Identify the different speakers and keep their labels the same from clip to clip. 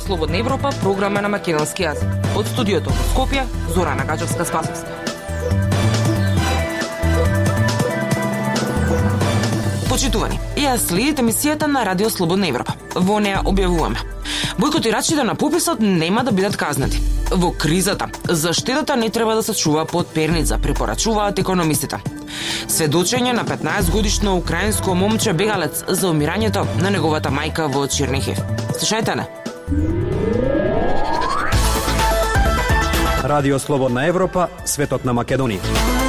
Speaker 1: Радио Слободна Европа, програма на македонски јазик. Од студиото во Скопје, Зорана Гаджевска-Спасовска. Почитувани, ја следите емисијата на Радио Слободна Европа. Во неа објавуваме. Бойкотирачите на пописот нема да бидат казнати. Во кризата, заштедата не треба да се чува под перница, препорачуваат економистите. Сведочење на 15 годишно украинско момче бегалец за умирањето на неговата мајка во Чернихев. Слушајте не.
Speaker 2: Радио Слободна Европа, светот на Македонија.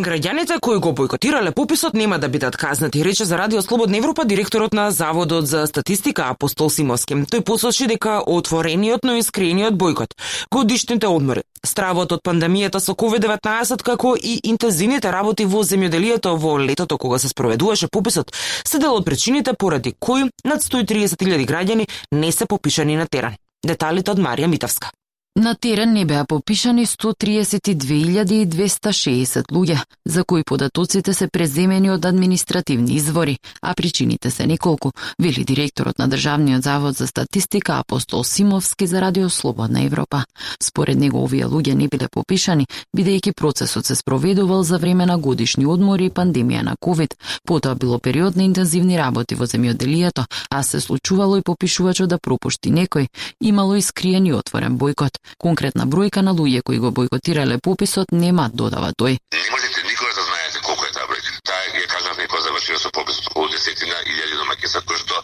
Speaker 1: Граѓаните кои го бойкотирале пописот нема да бидат казнати, рече за Радио Слободна Европа директорот на Заводот за статистика Апостол Симовски. Тој посочи дека отворениот, но искрениот бойкот, годишните одмори, стравот од пандемијата со COVID-19 како и интензивните работи во земјоделието во летото кога се спроведуваше пописот, се дел од причините поради кои над 130.000 граѓани не се попишани на терен. Деталите од Марија Митавска.
Speaker 3: На терен не беа попишани 132.260 луѓе, за кои податоците се преземени од административни извори, а причините се неколку, вели директорот на Државниот завод за статистика Апостол Симовски за Радио Слободна Европа. Според него овие луѓе не биле попишани, бидејќи процесот се спроведувал за време на годишни одмори и пандемија на COVID, потоа било период на интензивни работи во земјоделието, а се случувало и попишувачот да пропушти некој, имало и скриен и отворен бойкот. Конкретна бројка на луѓе кои го бойкотирале пописот нема додава тој.
Speaker 4: Не можете никога да знаете колку е таа бројка. Таа е кажав некој завршила со пописот од десетина илјади домаќинства кои што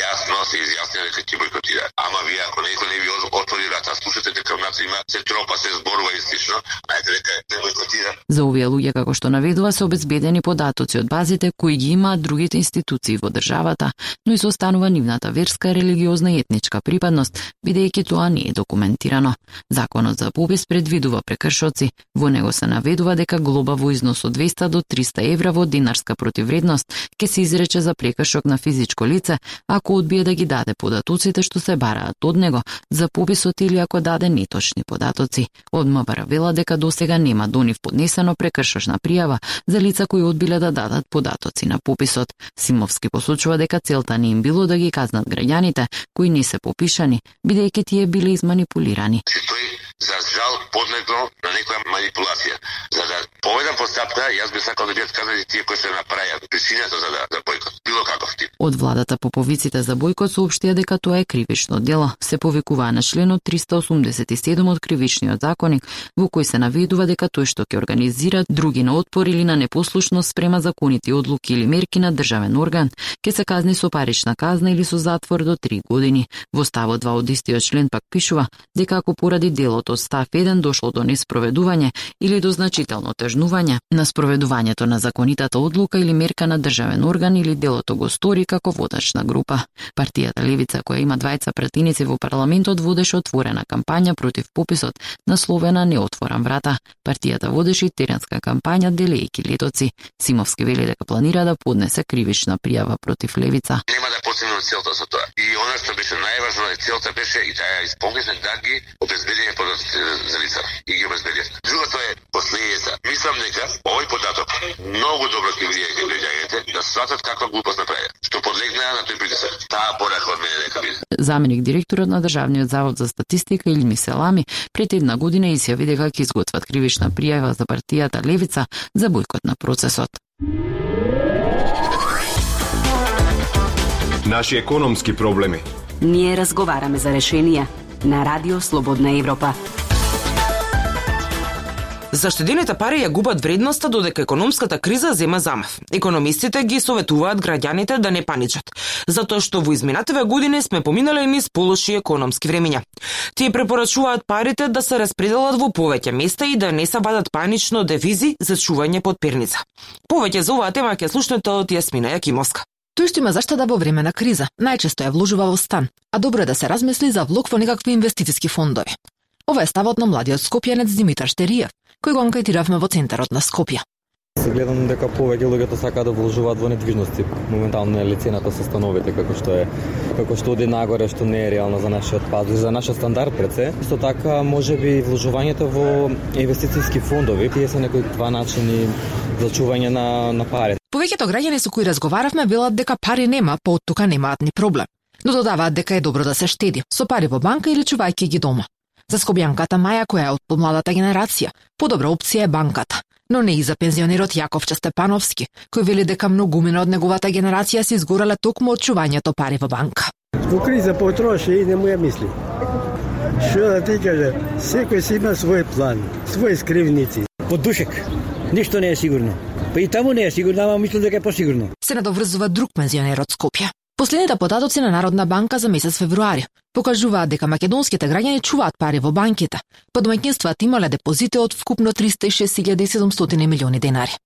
Speaker 4: јасно се изјаснија дека ќе бойкотира. Ама вие ако некој не ви отвори врата, слушате дека внатре има се тропа, се зборува и слично, знаете дека не да бойкотира.
Speaker 3: За овие луѓе како што наведува се обезбедени податоци од базите кои ги имаат другите институции во државата, но и се останува нивната верска, религиозна и етничка припадност, бидејќи тоа не е документирано. Законот за попис предвидува прекршоци. Во него се наведува дека глоба во износ од 200 до 300 евра во динарска противредност ќе се изрече за прекршок на физичко лице ако одбие да ги даде податоците што се бараат од него за пописот или ако даде неточни податоци. Од МВР вела дека досега нема до нив поднесено прекршошна пријава за лица кои одбиле да дадат податоци на пописот. Симовски посочува дека целта не им било да ги казнат граѓаните кои не се попишани, бидејќи тие биле изманипулирани.
Speaker 4: Тој жал на некоја манипулација. За да поведам постапка, јас би сакал да бидат казани тие кои се направија причината за да за бойкот. Било каков тип.
Speaker 3: Од владата по повиците за бојкот соопштија дека тоа е кривично дело. Се повикува на членот 387 од кривичниот законник, во кој се наведува дека тој што ќе организира други на отпор или на непослушност спрема законите одлуки или мерки на државен орган, ќе се казни со парична казна или со затвор до 3 години. Во ставот 2 од истиот член пак пишува дека ако поради делото став 1 дошло до неспроведување или до значително тежнување на спроведувањето на законитата одлука или мерка на државен орган или делото го стори како водачна група. Партијата Левица, која има двајца пратеници во парламентот, водеше отворена кампања против пописот, насловена Не отворам врата. Партијата водеше и теренска кампања делејки летоци. Симовски вели дека планира да поднесе кривична пријава против Левица.
Speaker 4: Нема да постигнем целта со тоа. И она што беше најважно е целта беше и таа исполнена да ги обезбедиме податоците за лица и ги обезбедиме. Другото е последица. Мислам дека овој податок многу добро ќе влијае кај граѓаните да сватат каква глупост направија, што подлегнаа на тој притисок. Таа порака од мене дека биде.
Speaker 3: Заменик директорот на Државниот завод за статистика Илми Селами пред една година изјави дека ќе изготват кривична пријава за партијата Левица за бојкот на процесот.
Speaker 5: Наши економски проблеми.
Speaker 6: Ние разговараме за решенија на Радио Слободна Европа.
Speaker 1: Заштедените пари ја губат вредноста додека економската криза зема замав. Економистите ги советуваат граѓаните да не паничат, затоа што во изминативе години сме поминале низ полоши економски времиња. Тие препорачуваат парите да се распределат во повеќе места и да не се вадат панично девизи за чување под перница. Повеќе за оваа тема ќе слушнете од Јасмина Јакимовска.
Speaker 7: Тој што има заштеда во време на криза, најчесто ја вложува во стан, а добро е да се размисли за влог во некакви инвестициски фондови. Ова е ставот на младиот скопјанец Димитар Штериев, кој го анкетиравме во центарот на Скопје.
Speaker 8: Се гледам дека повеќе луѓето сакаат да вложуваат во недвижности. Моментално е лицената со становите како што е како што оди нагоре што не е реално за нашиот пазар, за нашиот стандард пред се. Исто така можеби вложувањето во инвестициски фондови, тие се некои два начини за чување на на пари.
Speaker 7: Повеќето граѓани со кои разговаравме велат дека пари нема, па од тука немаат ни проблем. но додаваат дека е добро да се штеди со пари во банка или чувајќи ги дома. За скобјанката Маја, која е од помладата генерација, подобра опција е банката, но не и за пензионерот Јаковча Степановски, кој вели дека многумина од неговата генерација се изгорале токму од чувањето пари во банка.
Speaker 9: Во криза потроши и не му ја мисли. Што да ти каже, секој си има свој план, своји скривници.
Speaker 10: Под душек. Ништо не е сигурно. Па и таму не е сигурно, ама мислам дека е посигурно.
Speaker 7: Се надоврзува друг пензионер од Скопје. Последните податоци на Народна банка за месец февруари покажуваат дека македонските граѓани чуваат пари во банките, па домаќинствата имале депозити од вкупно 306.700 милиони денари.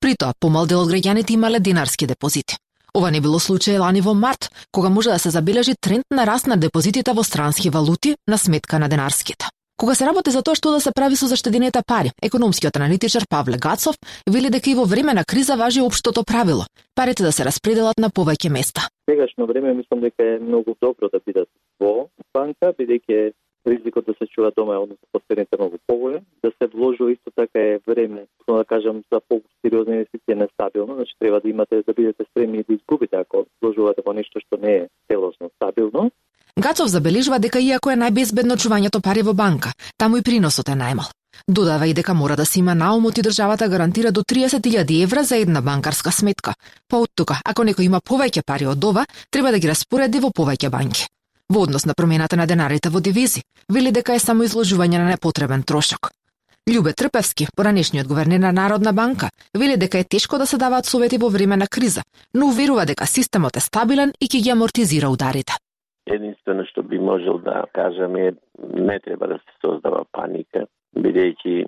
Speaker 7: При тоа, помал дел од граѓаните имале динарски депозити. Ова не било случај лани во март, кога може да се забележи тренд на раст на депозитите во странски валути на сметка на денарските. Кога се работи за тоа што да се прави со заштедените пари, економскиот аналитичар Павле Гацов вели дека и во време на криза важи општото правило парите да се распределат на повеќе места.
Speaker 11: Сегашно време мислам дека е многу добро да бидат во банка, бидејќи ризикот да се чува дома е односно последните многу поголем, да се вложува исто така е време, да кажам, за по-сериозна инвестиција нестабилно, значи треба да имате да бидете спремни да изгубите ако вложувате во нешто што не е целосно стабилно.
Speaker 7: Гацов забележува дека иако е најбезбедно чувањето пари во банка, таму и приносот е најмал. Додава и дека мора да се има наумот и државата гарантира до 30.000 евра за една банкарска сметка. Па од тука, ако некој има повеќе пари од ова, треба да ги распореди во повеќе банки. Во однос на промената на денарите во дивизи, вели дека е само изложување на непотребен трошок. Љубе Трпевски, поранешниот гувернер на Народна банка, вели дека е тешко да се даваат совети во време на криза, но уверува дека системот е стабилен и ќе ги амортизира ударите.
Speaker 12: Единствено што би можел да кажам е не треба да се создава паника, бидејќи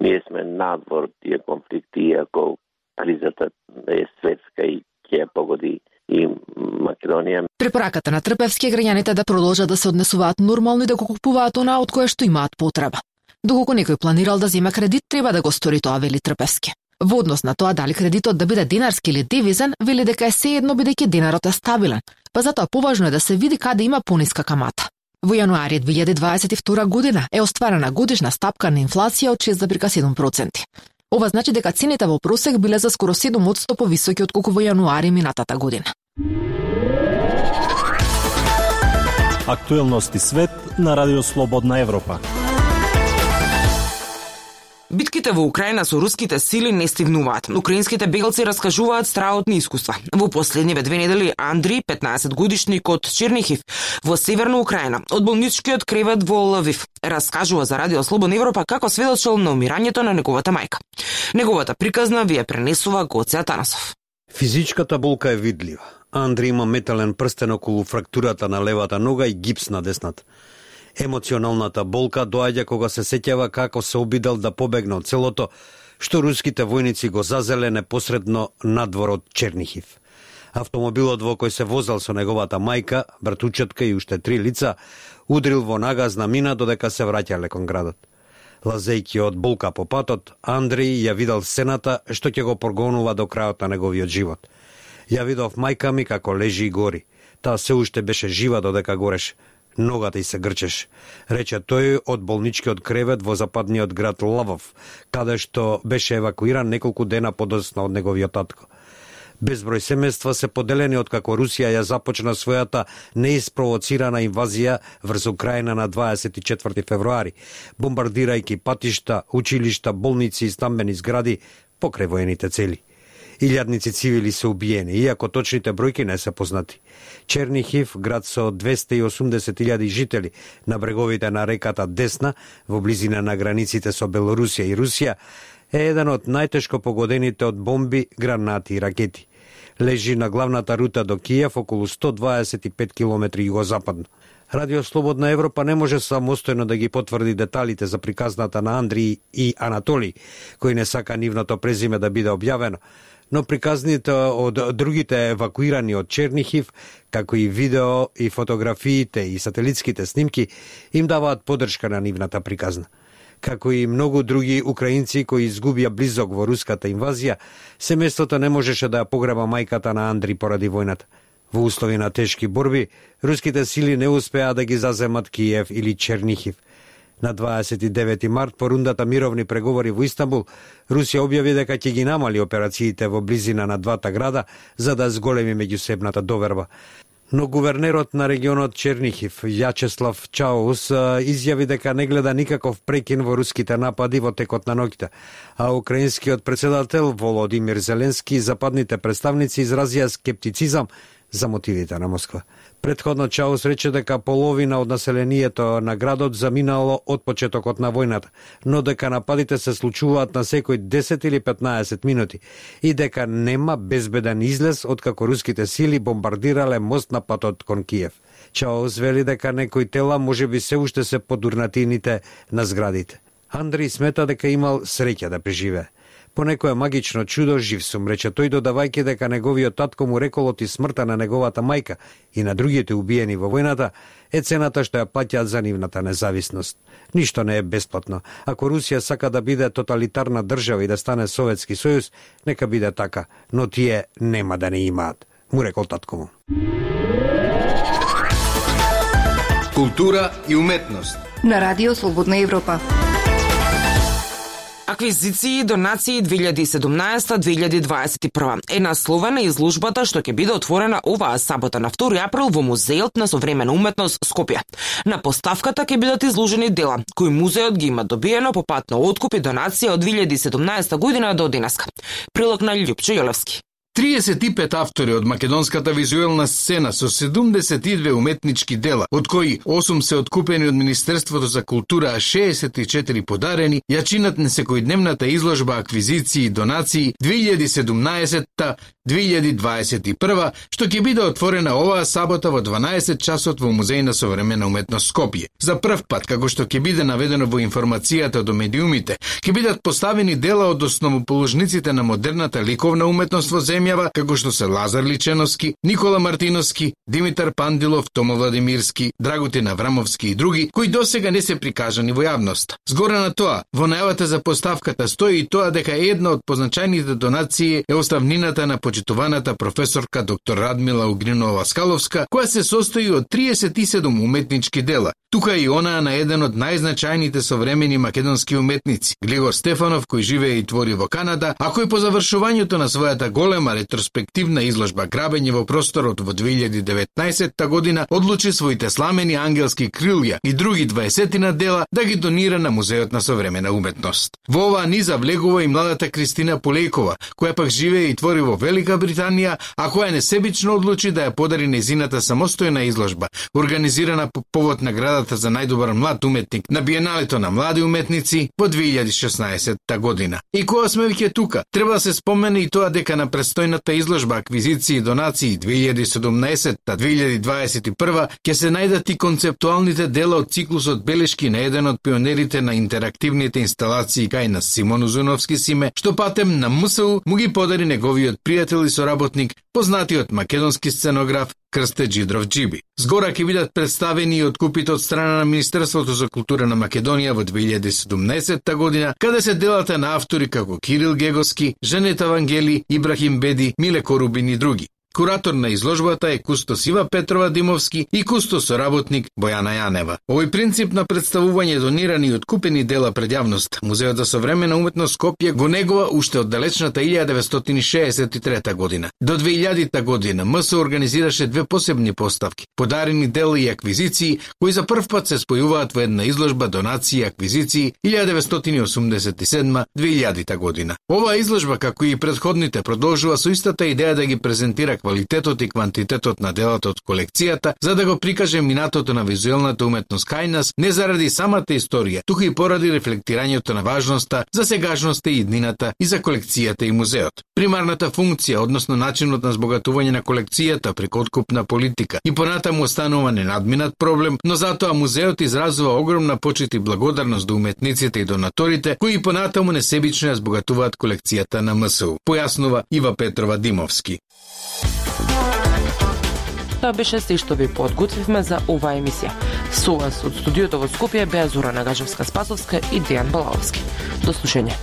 Speaker 12: ние сме надвор тие конфликти, иако кризата е светска и ќе погоди и Македонија.
Speaker 7: Препораката на Трпевски граѓаните да продолжат да се однесуваат нормално и да го купуваат она од кое што имаат потреба. Доколку некој планирал да зема кредит, треба да го стори тоа, вели Трпевски. Во однос на тоа дали кредитот да биде динарски или девизен, вели дека е едно бидејќи денарот е стабилен, па затоа поважно е да се види каде има пониска камата. Во јануари 2022 година е остварена годишна стапка на инфлација од 6,7%. Ова значи дека цените во просек биле за скоро 7% повисоки од колку во јануари минатата година.
Speaker 2: Актуелности свет на Радио Слободна Европа.
Speaker 1: Битките во Украина со руските сили не стигнуваат. Украинските бегалци раскажуваат страотни искуства. Во последниве две недели Андри, 15 годишник од Чернихив, во северна Украина, од болничкиот кревет во Лавив, раскажува за Радио Слободна Европа како сведочел на умирањето на неговата мајка. Неговата приказна ви ја пренесува Гоце Атанасов.
Speaker 13: Физичката болка е видлива. Андри има метален прстен околу фрактурата на левата нога и гипс на десната. Емоционалната болка доаѓа кога се сеќава како се обидел да побегне од целото, што руските војници го зазеле непосредно надвор од Чернихив. Автомобилот во кој се возел со неговата мајка, братучетка и уште три лица, удрил во нагазна мина додека се враќале кон градот. Лазејки од болка по патот, Андреј ја видел сцената што ќе го прогонува до крајот на неговиот живот. Ја видов мајка ми како лежи и гори. Таа се уште беше жива додека гореше ногата и се грчеш, рече тој од болничкиот кревет во западниот град Лавов, каде што беше евакуиран неколку дена подоцна од неговиот татко. Безброј семејства се поделени од како Русија ја започна својата неиспровоцирана инвазија врз Украина на 24 февруари, бомбардирајќи патишта, училишта, болници и стамбени згради покрај воените цели. Илјадници цивили се убиени, иако точните бројки не се познати. Чернихив, град со 280.000 жители на бреговите на реката Десна, во близина на границите со Белорусија и Русија, е еден од најтешко погодените од бомби, гранати и ракети. Лежи на главната рута до Киев околу 125 км југозападно. Радио Слободна Европа не може самостојно да ги потврди деталите за приказната на Андри и Анатоли, кој не сака нивното презиме да биде објавено, но приказните од другите евакуирани од Чернихив, како и видео и фотографиите и сателитските снимки, им даваат поддршка на нивната приказна. Како и многу други украинци кои изгубија близок во руската инвазија, семејството не можеше да ја погреба мајката на Андри поради војната. Во услови на тешки борби, руските сили не успеа да ги заземат Киев или Чернихив – На 29 март, по рундата мировни преговори во Истанбул, Русија објави дека ќе ги намали операциите во близина на двата града за да зголеми меѓусебната доверба. Но гувернерот на регионот Чернихив, Јачеслав Чаус, изјави дека не гледа никаков прекин во руските напади во текот на ноќта, а украинскиот председател Володимир Зеленски и западните представници изразија скептицизам за мотивите на Москва. Предходно Чаус рече дека половина од населението на градот заминало од почетокот на војната, но дека нападите се случуваат на секој 10 или 15 минути и дека нема безбеден излез откако руските сили бомбардирале мост на патот кон Киев. Чаус вели дека некои тела може би се уште се подурнатините на зградите. Андри смета дека имал среќа да преживее. По некое магично чудо жив сум, рече тој додавајќи дека неговиот татко му реколот и смртта на неговата мајка и на другите убиени во војната е цената што ја плаќаат за нивната независност. Ништо не е бесплатно. Ако Русија сака да биде тоталитарна држава и да стане Советски сојуз, нека биде така, но тие нема да не имаат, му рекол татко му.
Speaker 14: Култура и уметност
Speaker 15: на Радио Слободна Европа.
Speaker 1: Аквизиции и донации 2017-2021 е насловена изложбата што ќе биде отворена оваа сабота на 2 април во Музеот на современа уметност Скопје. На поставката ќе бидат изложени дела кои музеот ги има добиено по пат на откуп и донација од 2017 година до денеска. Прилог на Љупчо Јолевски.
Speaker 14: 35 автори од македонската визуелна сцена со 72 уметнички дела, од кои 8 се откупени од Министерството за култура, а 64 подарени, ја чинат несекојдневната изложба аквизиции и донации 2017-2021, што ќе биде отворена оваа сабота во 12 часот во Музеј на современа уметност Скопје. За прв пат, како што ќе биде наведено во информацијата до медиумите, ќе бидат поставени дела од основоположниците на модерната ликовна уметност во земја земјава како што се Лазар Личеновски, Никола Мартиновски, Димитар Пандилов, Томо Владимирски, Драгутин Аврамовски и други, кои досега не се прикажани во јавност. Згоре на тоа, во најавата за поставката стои и тоа дека една од позначајните донации е оставнината на почитуваната професорка доктор Радмила Угринова Скаловска, која се состои од 37 уметнички дела. Тука и она на еден од најзначајните современи македонски уметници, Глигор Стефанов, кој живее и твори во Канада, а кој по завршувањето на својата голема ретроспективна изложба Грабење во просторот во 2019 година одлучи своите сламени ангелски крилја и други 20 на дела да ги донира на Музеот на современа уметност. Во оваа низа влегува и младата Кристина Полейкова, која пак живее и твори во Велика Британија, а која несебично одлучи да ја подари незината самостојна изложба, организирана по повод наградата за најдобар млад уметник на Биеналето на млади уметници во 2016 година. И кога сме веќе тука, треба да се спомене и тоа дека на престојната изложба Аквизиции и донации 2017-2021 ќе се најдат и концептуалните дела од циклусот белешки на еден од пионерите на интерактивните инсталации кај на Симон Узуновски Симе, што патем на МСУ му ги подари неговиот пријател и соработник, познатиот македонски сценограф Крсте Джидров Джиби. Згора ќе бидат представени и откупите од страна на Министерството за култура на Македонија во 2017 година, каде се делата на автори како Кирил Гегоски, Женета Вангели, Ибрахим Беди, Миле Корубин и други. Куратор на изложбата е Кустос Ива Петрова Димовски и кустос соработник Бојана Јанева. Овој принцип на представување донирани и откупени дела пред јавност, Музеот за современа уметност Скопје го негова уште од далечната 1963 година. До 2000 година МС организираше две посебни поставки, подарени дела и аквизиции, кои за прв пат се спојуваат во една изложба донации и аквизиции 1987-2000 година. Оваа изложба, како и предходните, продолжува со истата идеја да ги презентира квалитетот и квантитетот на делата од колекцијата, за да го прикаже минатото на визуелната уметност кај нас, не заради самата историја, туку и поради рефлектирањето на важноста за сегашноста и иднината и за колекцијата и музеот. Примарната функција, односно начинот на збогатување на колекцијата преку откупна политика и понатаму останува ненадминат проблем, но затоа музеот изразува огромна почит и благодарност до уметниците и донаторите кои понатаму несебично ја да збогатуваат колекцијата на МСУ, појаснува Ива Петрова Димовски.
Speaker 1: Тоа беше се што ви подготвивме за оваа емисија. Со вас од студиото во Скопје беа Зора Нагажевска Спасовска и Дејан Балаовски. До слушање.